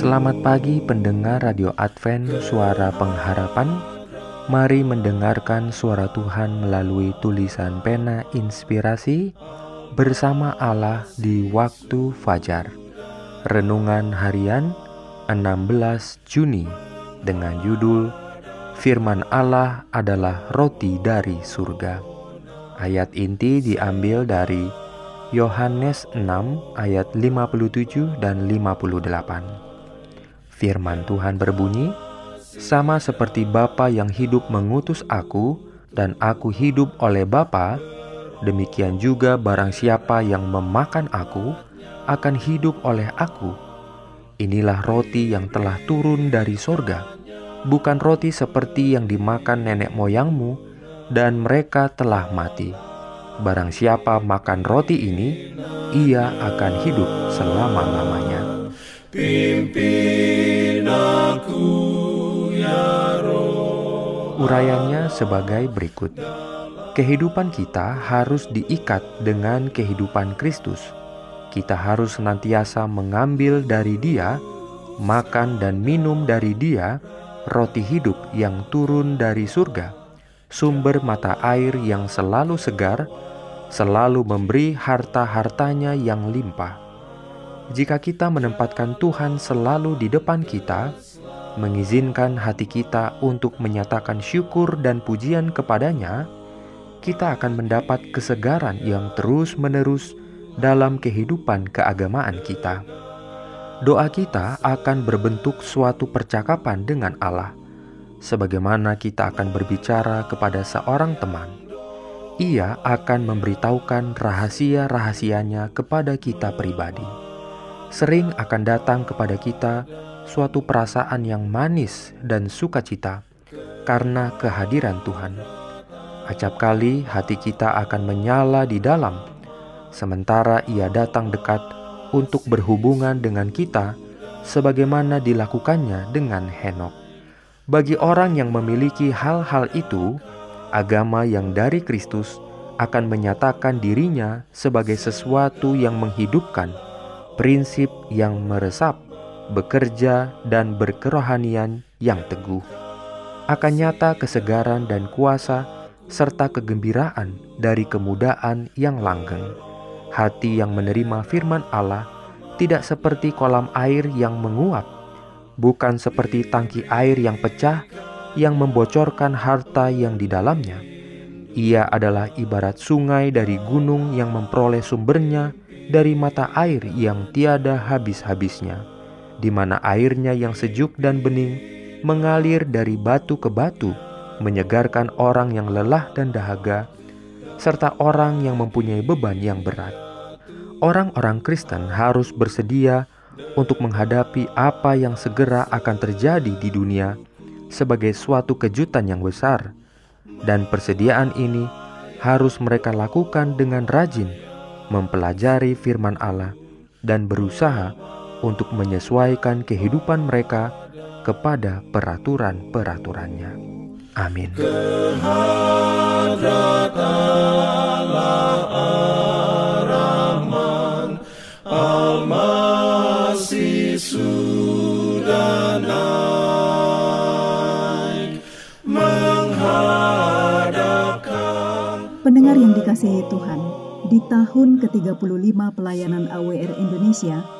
Selamat pagi pendengar Radio Advent Suara Pengharapan Mari mendengarkan suara Tuhan melalui tulisan pena inspirasi bersama Allah di waktu fajar. Renungan harian 16 Juni dengan judul Firman Allah adalah roti dari surga. Ayat inti diambil dari Yohanes 6 ayat 57 dan 58. Firman Tuhan berbunyi, "Sama seperti Bapa yang hidup mengutus aku dan aku hidup oleh Bapa, demikian juga barang siapa yang memakan aku akan hidup oleh aku." Inilah roti yang telah turun dari sorga, bukan roti seperti yang dimakan nenek moyangmu, dan mereka telah mati. Barang siapa makan roti ini, ia akan hidup selama-lamanya. Pimpin Urayanya sebagai berikut. Kehidupan kita harus diikat dengan kehidupan Kristus kita harus senantiasa mengambil dari Dia, makan dan minum dari Dia, roti hidup yang turun dari surga, sumber mata air yang selalu segar, selalu memberi harta-hartanya yang limpah. Jika kita menempatkan Tuhan selalu di depan kita, mengizinkan hati kita untuk menyatakan syukur dan pujian kepadanya, kita akan mendapat kesegaran yang terus-menerus dalam kehidupan keagamaan kita. Doa kita akan berbentuk suatu percakapan dengan Allah, sebagaimana kita akan berbicara kepada seorang teman. Ia akan memberitahukan rahasia-rahasianya kepada kita pribadi. Sering akan datang kepada kita suatu perasaan yang manis dan sukacita karena kehadiran Tuhan. Acap kali hati kita akan menyala di dalam sementara ia datang dekat untuk berhubungan dengan kita sebagaimana dilakukannya dengan Henok. Bagi orang yang memiliki hal-hal itu, agama yang dari Kristus akan menyatakan dirinya sebagai sesuatu yang menghidupkan, prinsip yang meresap, bekerja, dan berkerohanian yang teguh. Akan nyata kesegaran dan kuasa serta kegembiraan dari kemudaan yang langgeng. Hati yang menerima firman Allah tidak seperti kolam air yang menguap, bukan seperti tangki air yang pecah yang membocorkan harta yang di dalamnya. Ia adalah ibarat sungai dari gunung yang memperoleh sumbernya dari mata air yang tiada habis-habisnya, di mana airnya yang sejuk dan bening mengalir dari batu ke batu, menyegarkan orang yang lelah dan dahaga serta orang yang mempunyai beban yang berat. Orang-orang Kristen harus bersedia untuk menghadapi apa yang segera akan terjadi di dunia sebagai suatu kejutan yang besar, dan persediaan ini harus mereka lakukan dengan rajin, mempelajari firman Allah, dan berusaha untuk menyesuaikan kehidupan mereka kepada peraturan-peraturannya. Amin. Pendengar yang dikasihi Tuhan, di tahun ke-35 pelayanan AWR Indonesia,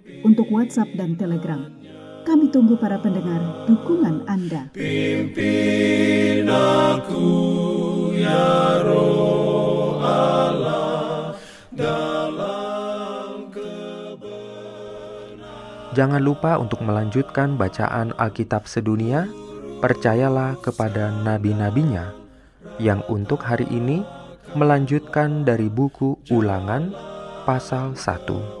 untuk WhatsApp dan Telegram. Kami tunggu para pendengar dukungan Anda. Pimpin aku ya roh Allah dalam Jangan lupa untuk melanjutkan bacaan Alkitab sedunia. Percayalah kepada nabi-nabinya yang untuk hari ini melanjutkan dari buku Ulangan pasal 1.